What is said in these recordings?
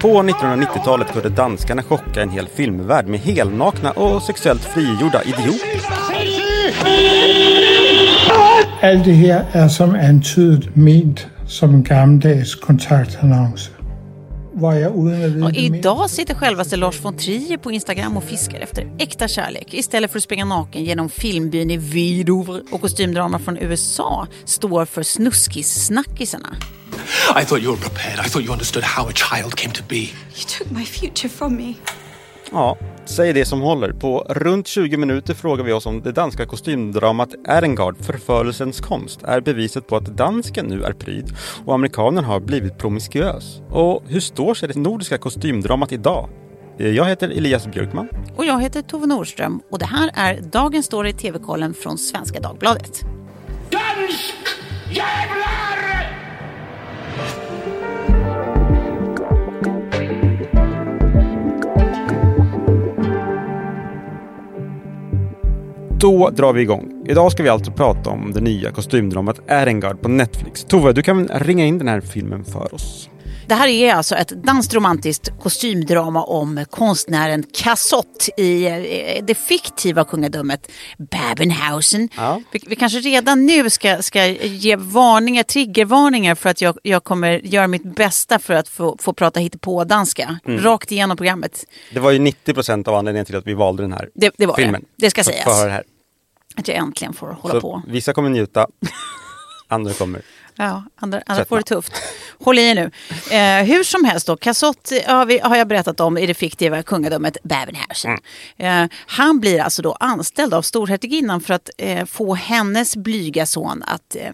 På 1990-talet kunde danskarna chocka en hel filmvärld med helnakna och sexuellt frigjorda idioter. Allt det här är som antydet ment som en gammaldags kontaktannons. Var jag Och idag sitter självaste Lars von Trier på Instagram och fiskar efter äkta kärlek istället för att springa naken genom filmbyn i Vidover och kostymdrama från USA står för snuskis-snackisarna. I thought you were prepared. I thought you understood how a child came to be. You took my future from me. Ja, säg det som håller. På runt 20 minuter frågar vi oss om det danska kostymdramat Erengard, förförelsens konst, är beviset på att dansken nu är pryd och amerikanen har blivit promiskuös. Och hur står sig det nordiska kostymdramat idag? Jag heter Elias Björkman. Och jag heter Tove Nordström och det här är Dagens Story i TV-kollen från Svenska Dagbladet. Dansk jävlar! Då drar vi igång. Idag ska vi alltså prata om det nya kostymdramat Erengard på Netflix. Tove, du kan ringa in den här filmen för oss? Det här är alltså ett danskt romantiskt kostymdrama om konstnären Cassott i eh, det fiktiva kungadömet Babenhausen. Ja. Vi, vi kanske redan nu ska, ska ge varningar, triggervarningar för att jag, jag kommer göra mitt bästa för att få, få prata hittepå-danska. Mm. Rakt igenom programmet. Det var ju 90 procent av anledningen till att vi valde den här Det, det var filmen. det. Det ska sägas. Att jag äntligen får hålla Så på. vissa kommer njuta, andra kommer Ja, andra, andra får det tufft. Håll i er nu. Eh, hur som helst då, Cassott eh, har, vi, har jag berättat om i det fiktiva kungadömet Babenhausen. Eh, han blir alltså då anställd av storhertiginnan för att eh, få hennes blyga son att eh,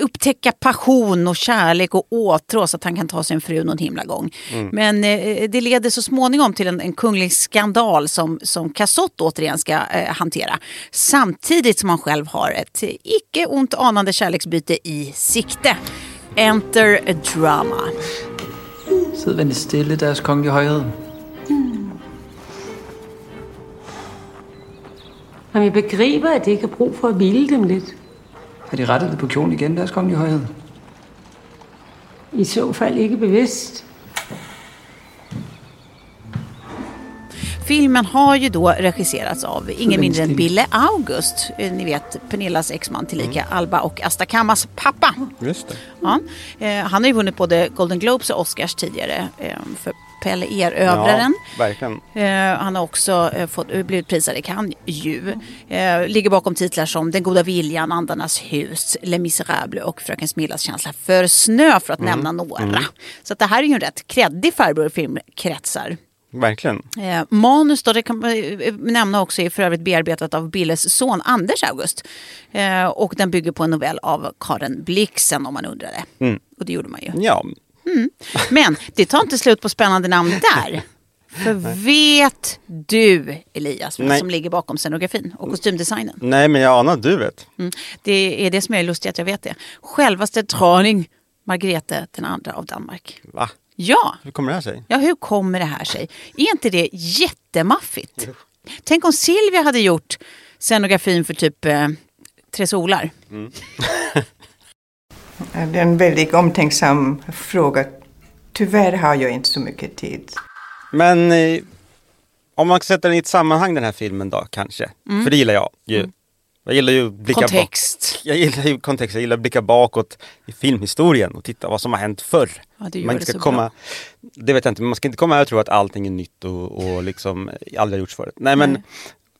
upptäcka passion och kärlek och åtrå så att han kan ta sin fru någon himla gång. Men eh, det leder så småningom till en, en kunglig skandal som, som Cassott återigen ska eh, hantera. Samtidigt som han själv har ett icke ont anande kärleksbyte i sikte. Enter a drama. Sid venligt stille, deres kongelige højhed. Men vi begriber, at det ikke har brug for at hvile dem lidt. Har de rettet det på kjolen igen, deres kongelige højhed? I så fald ikke bevidst. Filmen har ju då regisserats av ingen mindre än Bille August. Eh, Ni vet Pernillas exman tillika Alba och Asta Kamas pappa. Just. Ja. Eh, han har ju vunnit både Golden Globes och Oscars tidigare eh, för Pelle Erövraren. Ja, verkligen. Han har också fått, blivit prisad i Cannes ju. Ligger bakom titlar som Den goda viljan, Andarnas hus, Les Misérables och Fröken Smillas känsla för snö för att nämna några. Så att det här är ju en rätt kreddig farbror filmkretsar. Verkligen. Eh, manus då, det kan man eh, nämna också, är för övrigt bearbetat av Billes son Anders August. Eh, och den bygger på en novell av Karen Blixen om man undrade. Mm. Och det gjorde man ju. Ja, Men det tar inte slut på spännande namn där. För vet du, Elias, vem Nej. som ligger bakom scenografin och kostymdesignen? nej men jag anar att du vet. Mm. Det är det som är lustigt att jag vet det. Självaste Traning, Margrethe den andra av Danmark. Va? Ja, Hur kommer det här sig? ja hur kommer det här sig? Är inte det jättemaffigt? Tänk om Silvia hade gjort scenografin för typ eh, Tre solar. Det är en väldigt omtänksam fråga. Tyvärr har jag inte så mycket tid. Men eh, om man sätter den i ett sammanhang den här filmen då kanske. För det gillar jag ju. Jag gillar ju blicka. Kontext. Bak. Jag gillar ju kontext. Jag gillar att blicka bakåt i filmhistorien och titta vad som har hänt förr. Ja, gör man det ska så komma, bra. Det vet jag inte, men man ska inte komma här och tro att allting är nytt och, och liksom aldrig har gjorts förut. Nej men Nej.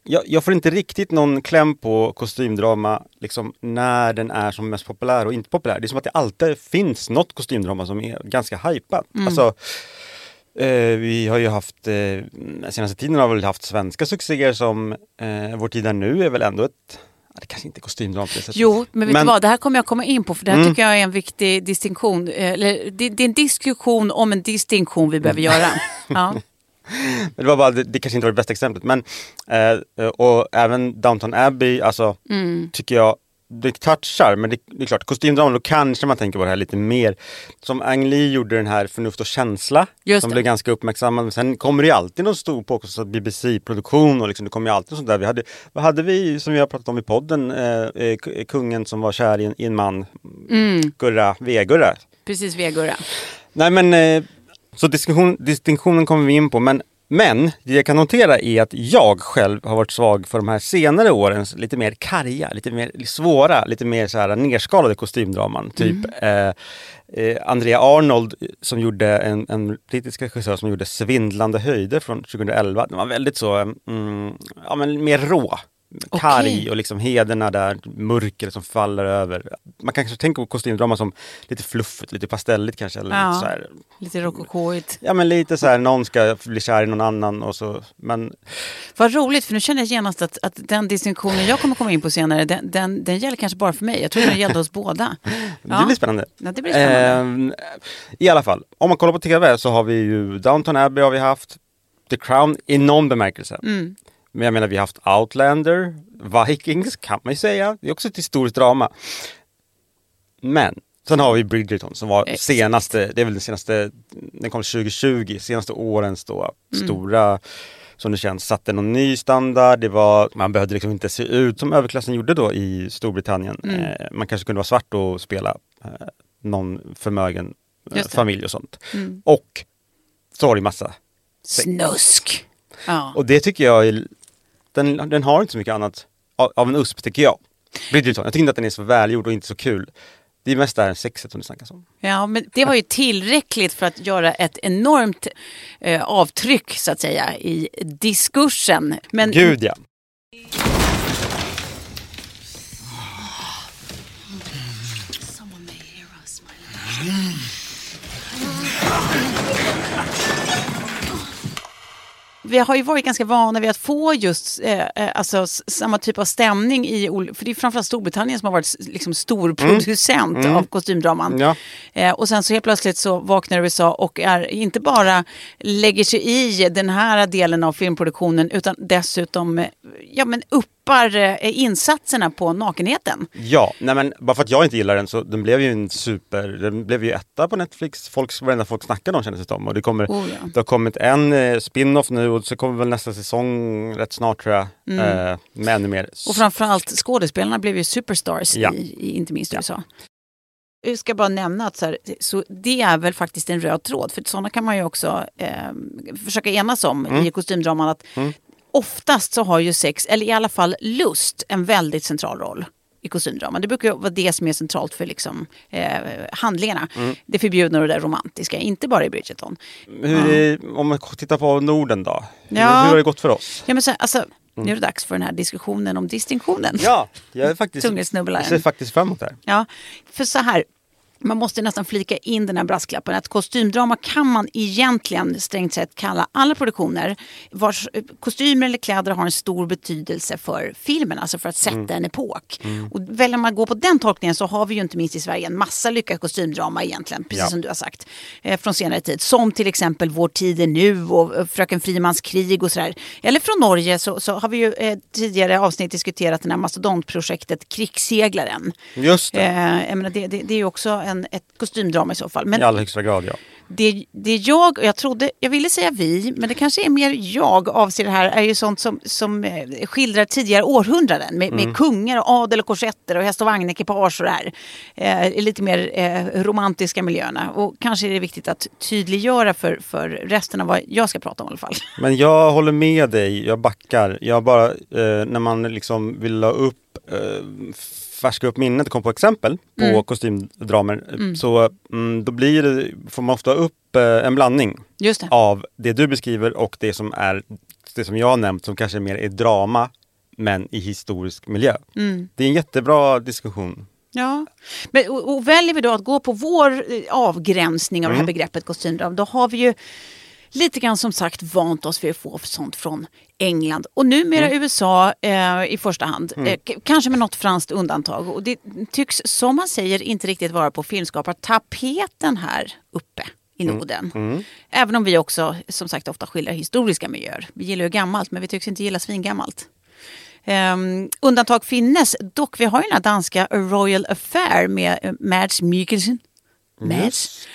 jag, jag får inte riktigt någon kläm på kostymdrama liksom, när den är som mest populär och inte populär. Det är som att det alltid finns något kostymdrama som är ganska hypat. Mm. Alltså, eh, vi har ju haft, eh, senaste tiden har vi haft svenska succéer som eh, Vår tid är nu är väl ändå ett det kanske inte är kostymdrama på det sättet. Jo, men vet du vad? Det här kommer jag komma in på för det här Mm. tycker jag är en viktig distinktion. eh, Eller, det, det är en diskussion om en distinktion vi behöver göra. Ja. Men det var bara, det, det kanske inte var det bästa exemplet. Men, eh, och även Downton Abbey, alltså, Mm. tycker jag det touchar, men det, det är klart, kostymdrama, då kanske man tänker på det här lite mer. Som Ang Lee gjorde den här Förnuft och känsla, Just som det. blev ganska uppmärksammad. Men sen kommer det ju alltid någon stor påkostad BBC-produktion och liksom, det kommer ju alltid sånt där. Vi hade, vad hade vi, som vi har pratat om i podden, eh, eh, kungen som var kär i en, i en man, Mm. Gurra, Vegurra. Precis, Vegurra. Nej men, eh, så distinktion, distinktionen kommer vi in på. Men, men det jag kan notera är att jag själv har varit svag för de här senare årens lite mer karga, lite mer svåra, lite mer så här nerskalade kostymdraman. Typ eh, eh, Andrea Arnold som gjorde en, en brittisk regissör som gjorde Svindlande höjder från 2011. Den var väldigt så, mm, ja men mer rå. Karg Okej. och liksom heder där, mörker som faller över. Man kanske tänker på kostymdrama som lite fluffigt, lite pastelligt kanske. Eller Ja. lite så här, Lite rokokoigt. Ja men lite så här, någon ska bli kär i någon annan och så. Men Vad roligt, för nu känner jag genast att, att den distinktionen jag kommer komma in på senare, den, den, den gäller kanske bara för mig. Jag tror den gällde oss båda. det blir spännande. Ja, det blir spännande. Ehm, I alla fall, om man kollar på tv så har vi ju Downton Abbey har vi haft. The Crown i någon bemärkelse. Mm. Men jag menar vi har haft Outlander, Vikings kan man ju säga. Det är också ett historiskt drama. Men sen har vi Bridgerton som var Exakt. senaste, det är väl den senaste, den kom 2020, senaste årens då Mm. stora som det känns, satte någon ny standard. Det var, man behövde liksom inte se ut som överklassen gjorde då i Storbritannien. Mm. Eh, man kanske kunde vara svart och spela eh, någon förmögen eh, familj och sånt. Mm. Och så har det massa. Snusk! Ja. Och det tycker jag, är, den, den har inte så mycket annat av, av en USP tycker jag. Bridgerton, jag tycker inte att den är så välgjord och inte så kul. Det är mest det här sexet som det snackas om. Ja, men det var ju tillräckligt för att göra ett enormt eh, avtryck så att säga i diskursen. Men Gud ja. Vi har ju varit ganska vana vid att få just eh, eh, alltså, samma typ av stämning i, för det är framförallt Storbritannien som har varit liksom, stor producent Mm. av kostymdraman. Ja. Eh, och sen så helt plötsligt så vaknar USA och är inte bara lägger sig i den här delen av filmproduktionen utan dessutom eh, ja, men uppar eh, insatserna på nakenheten. Ja, nej men bara för att jag inte gillar den så den blev ju en super, den blev ju etta på Netflix. Folks, varenda folk snackar om kändes det som. Och det, kommer, Oh, ja. det har kommit en eh, spin-off nu och så kommer väl nästa säsong rätt snart tror jag. Eh, med ännu mer. Mm. Och framförallt skådespelarna blev ju superstars Ja. i, i inte minst USA. Jag ska bara nämna att så här, så det är väl faktiskt en röd tråd. För sådana kan man ju också eh, försöka enas om Mm. i kostymdraman. Att Oftast så har ju sex, eller i alla fall lust, en väldigt central roll i kostymdrama. Det brukar vara det som är centralt för liksom, eh, handlingarna. Mm. Det förbjudna och det romantiska, inte bara i Bridgerton. Hur är, om man tittar på Norden då? Hur, Ja. hur har det gått för oss? Ja, men så, alltså, Nu är det dags för den här diskussionen om distinktionen. Mm. Ja, jag är faktiskt, jag ser faktiskt fram emot det här. Ja, för så här. Man måste nästan flika in den här brasklappen att kostymdrama kan man egentligen strängt sett kalla alla produktioner vars eh, kostymer eller kläder har en stor betydelse för filmen, alltså för att sätta en epok. Och väljer man att gå på den tolkningen så har vi ju inte minst i Sverige en massa lyckad kostymdrama egentligen, precis Ja. som du har sagt, eh, från senare tid. Som till exempel Vår tid är nu och eh, Fröken Frimans krig och sådär. Eller från Norge så, så har vi ju eh, tidigare avsnitt diskuterat det här mastodontprojektet Krigsseglaren. Just det, Eh, jag menar, det, det, det är ju också en, ett kostymdrama i så fall. Men i allra högsta grad ja. det, det jag, och jag trodde, jag ville säga vi, men det kanske är mer jag avser det här, är ju sånt som, som eh, skildrar tidigare århundraden med, med kungar och adel och korsetter och häst och vagnekipage och det här. Eh, lite mer eh, romantiska miljöerna. Och kanske är det viktigt att tydliggöra för, för resten av vad jag ska prata om i alla fall. Men jag håller med dig, jag backar. Jag bara, eh, när man liksom vill la upp, eh, färska upp minnet och komma på exempel på Mm. kostymdramer så mm, då blir det, får man ofta upp eh, en blandning det. av det du beskriver och det som är det som jag har nämnt som kanske mer är drama men i historisk miljö. Mm. Det är en jättebra diskussion. Ja, men, och, och väljer vi då att gå på vår eh, avgränsning av det här begreppet kostymdrama, då har vi ju lite grann som sagt vant oss vid att få sånt från England och numera USA eh, i första hand. Eh, k- kanske med något franskt undantag. Och det tycks, som man säger, inte riktigt vara på filmskapartapeten här uppe i Norden. Även om vi också, som sagt, ofta skildrar historiska miljöer. Vi gillar ju gammalt, men vi tycks inte gilla svingammalt. Um, undantag finnes, dock vi har ju den här danska Royal Affair med uh, Mads Mikkelsen.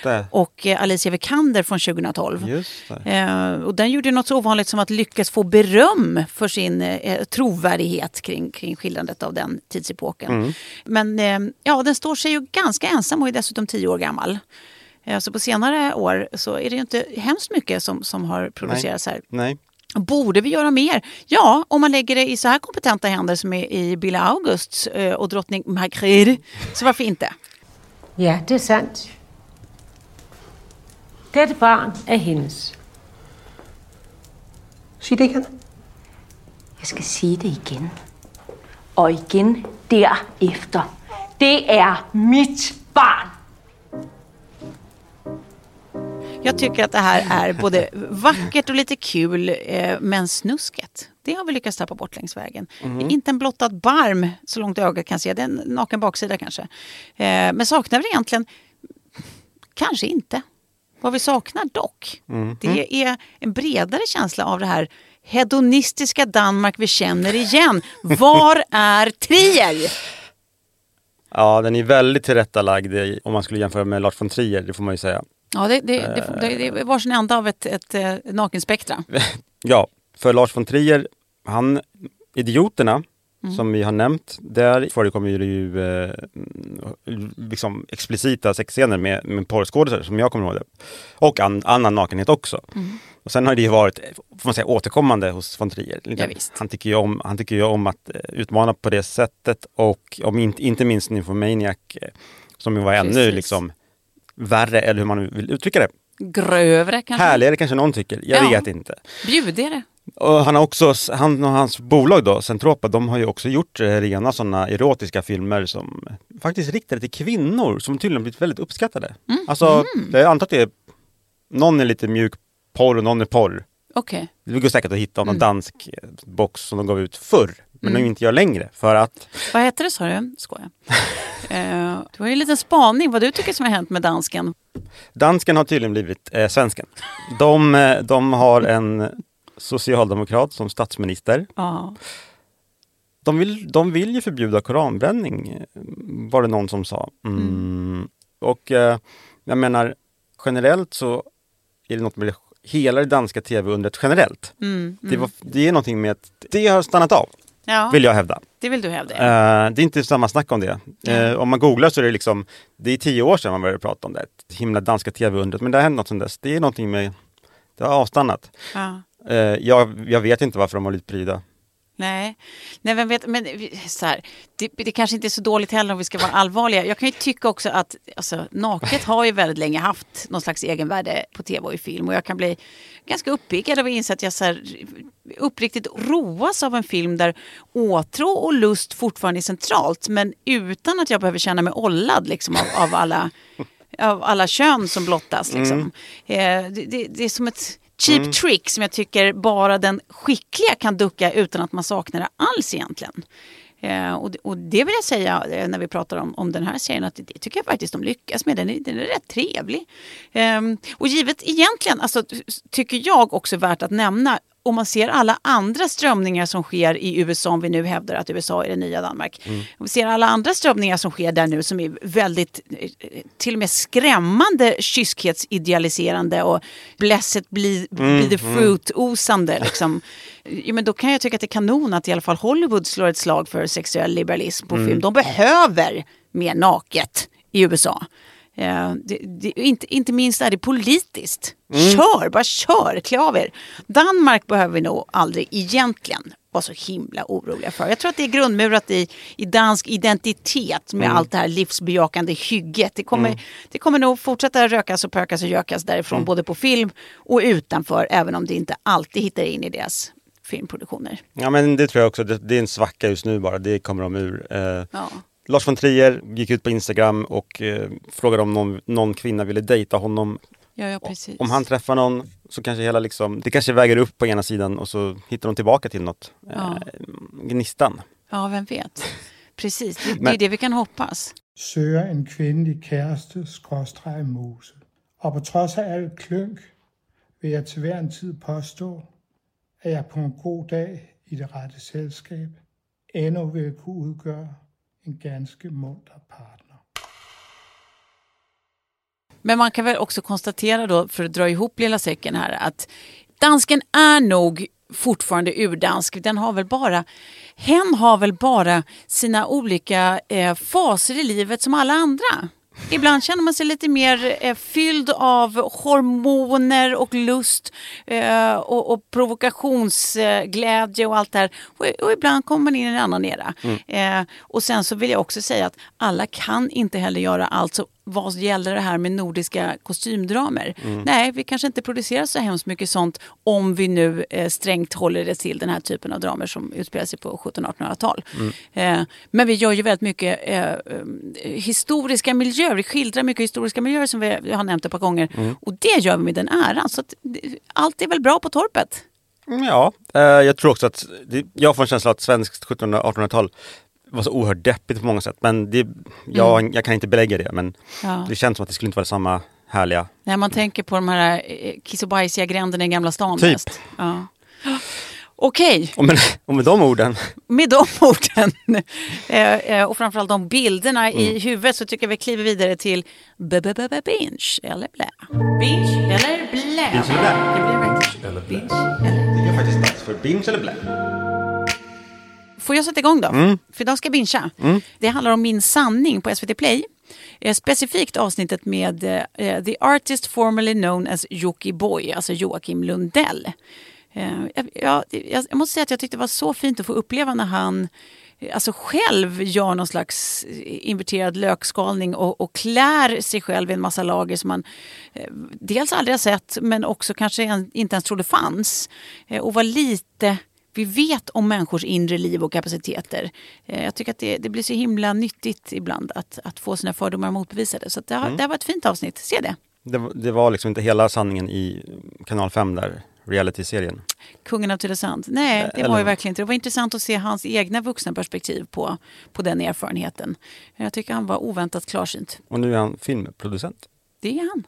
Det. Och eh, Alicia Vikander från 2012. Just det. Eh, och den gjorde något så ovanligt som att lyckas få beröm för sin eh, trovärdighet kring, kring skildrandet av den tidsepoken. Mm. Men eh, ja, den står sig ju ganska ensam och är dessutom tio år gammal. Eh, så på senare år så är det ju inte hemskt mycket som, som har producerats här. Nej. Borde vi göra mer? Ja, om man lägger det i så här kompetenta händer som är i Billa Augusts eh, och drottning Margrethe. Så varför inte? Ja, det är sant. Dette barn är hennes. Sig det igen. Jag ska säga det igen. Och igen därefter. Det är mitt barn. Jag tycker att det här är både vackert och lite kul, eh, men snusket. Det har vi lyckats tappa bort längs vägen. Inte en blottad barm, så långt ögat kan se. Det är en naken baksida kanske. Eh, men saknar vi egentligen? Kanske inte. Vad vi saknar dock, det är en bredare känsla av det här hedonistiska Danmark vi känner igen. Var är Trier? Ja, den är väldigt tillrättalagd om man skulle jämföra med Lars von Trier, det får man ju säga. Ja, det, det, det, det, det är varsin ända av ett, ett, eh, nakenspektra. Ja, för Lars von Trier, han, Idioterna, som vi har nämnt, där förekommer ju det ju eh, liksom explicita sexscener med, med porrskådisar som jag kommer ihåg det. Och an, annan nakenhet också. Och sen har det ju varit, får man säga, återkommande hos von Trier. Liksom, Ja, han, tycker ju om, han tycker ju om att eh, utmana på det sättet och om inte, inte minst Nymphomaniac eh, som ju var ännu Precis. liksom värre, eller hur man vill uttrycka det. Grövre kanske? Härligare kanske någon tycker, jag Ja. vet inte. Bjudigare? Och han har också, han och hans bolag då, Centropa, de har ju också gjort eh, rena sådana erotiska filmer som faktiskt riktade till kvinnor som tydligen blivit väldigt uppskattade. Alltså, jag antar att det är, någon är lite mjuk porr och någon är porr. Okej. Det går säkert att hitta någon dansk eh, box som de gav ut förr, men de inte gör längre för att Vad heter det sa du? Skojar. eh, du har ju en liten spaning vad du tycker som har hänt med dansken. dansken har tydligen blivit eh, svensken. De, eh, de har en socialdemokrat som statsminister. Ja. De vill, de vill ju förbjuda koranbränning, var det någon som sa. Mm. Och eh, jag menar, generellt så är det något med hela det danska tv-undret generellt. Mm, Det, var, det är någonting med att det har stannat av, ja, vill jag hävda. det vill du hävda. Eh, det är inte samma snack om det. Eh, om man googlar så är det liksom, det är tio år sedan man började prata om det, ett himla danska tv-undret, men det har hänt något sedan dess. Det är någonting med, det har avstannat. Ja. Eh, jag, jag vet inte varför de har blivit pryda. Nej, Nej vem vet, men så här, det, det kanske inte är så dåligt heller om vi ska vara allvarliga. Jag kan ju tycka också att alltså, naket har ju väldigt länge haft någon slags egenvärde på tv och i film. Och jag kan bli ganska uppiggad av att inse att jag så här, uppriktigt roas av en film där åtrå och lust fortfarande är centralt. Men utan att jag behöver känna mig ollad liksom, av, av alla av alla kön som blottas. Liksom. Eh, det, det, det är som ett cheap trick som jag tycker bara den skickliga kan ducka utan att man saknar det alls egentligen. Eh, och, och det vill jag säga eh, när vi pratar om, om den här serien att det, det tycker jag faktiskt de lyckas med. Den är, den är rätt trevlig. Ehm, och givet egentligen, alltså, tycker jag också värt att nämna om man ser alla andra strömningar som sker i USA, om vi nu hävdar att USA är det nya Danmark. Om vi ser alla andra strömningar som sker där nu som är väldigt, till och med skrämmande kyskhetsidealiserande och blessed be, be the fruit-osande. Liksom. Ja, men då kan jag tycka att det är kanon att i alla fall Hollywood slår ett slag för sexuell liberalism på film. De behöver mer naket i USA. Eh, det, det, inte, inte minst är det politiskt. Kör, bara kör, klä av er. Danmark behöver vi nog aldrig egentligen vara så himla oroliga för. Jag tror att det är grundmurat i, i dansk identitet med allt det här livsbejakande hygget. Det kommer, det kommer nog fortsätta rökas och pökas och gökas därifrån både på film och utanför även om det inte alltid hittar in i deras filmproduktioner. Ja men det tror jag också, det, det är en svacka just nu bara, det kommer de ur. Eh, Ja. Lars von Trier gick ut på Instagram och eh, frågade om någon, någon kvinna ville dejta honom. Ja, ja, precis. Om han träffar någon så kanske hela liksom, det kanske väger upp på ena sidan och så hittar de tillbaka till något. Eh, Ja. Gnistan. Ja, vem vet. Precis, det, det Men- är det vi kan hoppas. søger en kvindelig kæreste, skråstreg mose. Og på trods af alt klønk, vil jeg til hver en tid påstå, at jeg på en god dag i det rette selskab endnu vil kunne udgøre en ganska munter partner. Men man kan väl också konstatera då, för att dra ihop lilla säcken här, att dansken är nog fortfarande urdansk. Den har väl bara, hen har väl bara sina olika eh, faser i livet som alla andra. Ibland känner man sig lite mer eh, fylld av hormoner och lust eh, och, och provokationsglädje och allt det här. Och, och ibland kommer man in i en annan era. Eh, och sen så vill jag också säga att alla kan inte heller göra allt. Så vad gäller det här med nordiska kostymdramer? Nej, vi kanske inte producerar så hemskt mycket sånt om vi nu eh, strängt håller det till den här typen av dramer som utspelar sig på 1700-1800-tal. Eh, men vi gör ju väldigt mycket eh, eh, historiska miljöer. Vi skildrar mycket historiska miljöer som vi, har nämnt ett par gånger. Och det gör vi med den äran. Så att, allt är väl bra på torpet. Mm, Ja, eh, jag tror också att jag får en känsla att svenskt 1700-1800-tal var så oerhört deppigt på många sätt. Men det, jag, jag kan inte belägga det, men Ja. det känns som att det skulle inte vara samma härliga. När man tänker på de här eh, kiss och bajsiga gränderna i Gamla stan. Typ. mest. Ja. Okej, Och med, och med de orden, med de orden eh, eh, och framförallt de bilderna i huvudet så tycker jag vi kliver vidare till b b b b binge eller blä. Binge eller blä? Binge eller blä? Det blir verkligen binge eller det är faktiskt dags för binge eller blä. Får jag sätta igång då? För idag ska jag bingea. Det handlar om Min sanning på SVT Play. Eh, specifikt avsnittet med eh, The Artist formerly known as Jocke Boy, alltså Joakim Lundell. Eh, jag, jag, jag måste säga att jag tyckte det var så fint att få uppleva när han eh, alltså själv gör någon slags eh, inverterad lökskalning och, och klär sig själv i en massa lager som man eh, dels aldrig har sett men också kanske en, inte ens trodde fanns. Eh, och var lite vi vet om människors inre liv och kapaciteter. Eh, Jag tycker att det, det blir så himla nyttigt ibland att, att få sina fördomar motbevisade. Så det, har, det har varit ett fint avsnitt. Se det. Det, var- det var liksom inte hela sanningen i kanal 5 där, reality-serien. Kungen av Tylösand. Nej, det var Eller- ju verkligen inte. Det var intressant att se hans egna vuxna perspektiv på, på den erfarenheten. Jag tycker han var oväntat klarsynt. Och nu är han filmproducent. Det är han.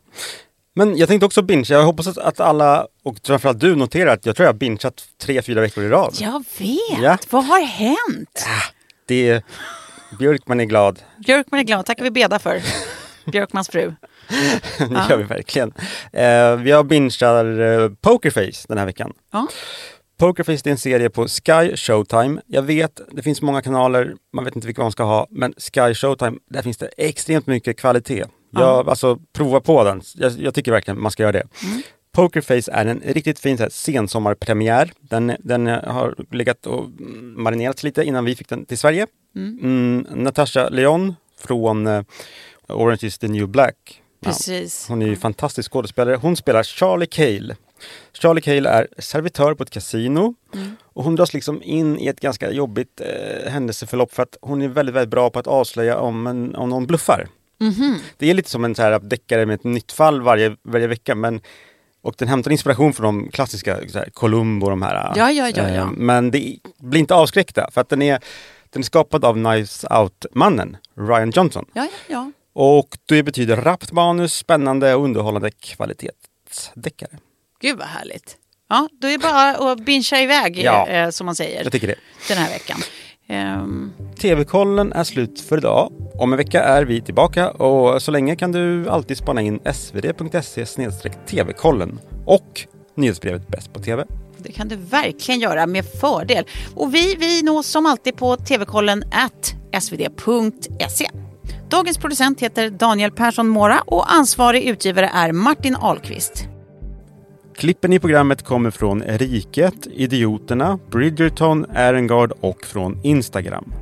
Men jag tänkte också binge. Jag hoppas att, att alla, och framförallt du, noterar att jag tror jag har bingeat tre, fyra veckor i rad. Jag vet! Ja. Vad har hänt? Det är, Björkman är glad. Björkman är glad. tackar vi Beda för. Björkmans fru. det gör vi verkligen. Eh, vi har bingeat eh, Pokerface den här veckan. Ja. Pokerface är en serie på Sky Showtime. Jag vet, det finns många kanaler, man vet inte vilka man ska ha, men Sky Showtime, där finns det extremt mycket kvalitet. Jag, Alltså prova på den, jag, jag tycker verkligen man ska göra det. Pokerface är en riktigt fin här, sensommarpremiär. Den, den har legat och mm, marinerats lite innan vi fick den till Sverige. Mm, Natasha Leon från eh, Orange is the new black. Ja, Precis. hon är ju fantastisk skådespelare. Hon spelar Charlie Cale. Charlie Cale är servitör på ett kasino och hon dras liksom in i ett ganska jobbigt eh, händelseförlopp för att hon är väldigt, väldigt bra på att avslöja om, en, om någon bluffar. Det är lite som en så här deckare med ett nytt fall varje, varje vecka men och den hämtar inspiration från de klassiska så här, Columbo och de här. Ja, ja, ja, eh, ja. Men det blir inte avskräckta för att den är, den är skapad av Knives Out-mannen Ryan Johnson. Ja, ja, ja. Och det betyder rappt manus, spännande och underhållande kvalitetsdeckare. Gud vad härligt. Ja, då är det bara att bingea iväg, Ja. eh, som man säger, Jag tycker det. den här veckan. Ehm, TV-kollen är slut för idag. Om en vecka är vi tillbaka och så länge kan du alltid spana in svd.se tv-kollen och nyhetsbrevet Bäst på TV. det kan du verkligen göra med fördel. Och vi, vi nås som alltid på tvkollen at svd.se. Dagens producent heter Daniel Persson Mora och ansvarig utgivare är Martin Ahlqvist. Klippen i programmet kommer från Riket, Idioterna, Bridgerton, Erengard och från Instagram.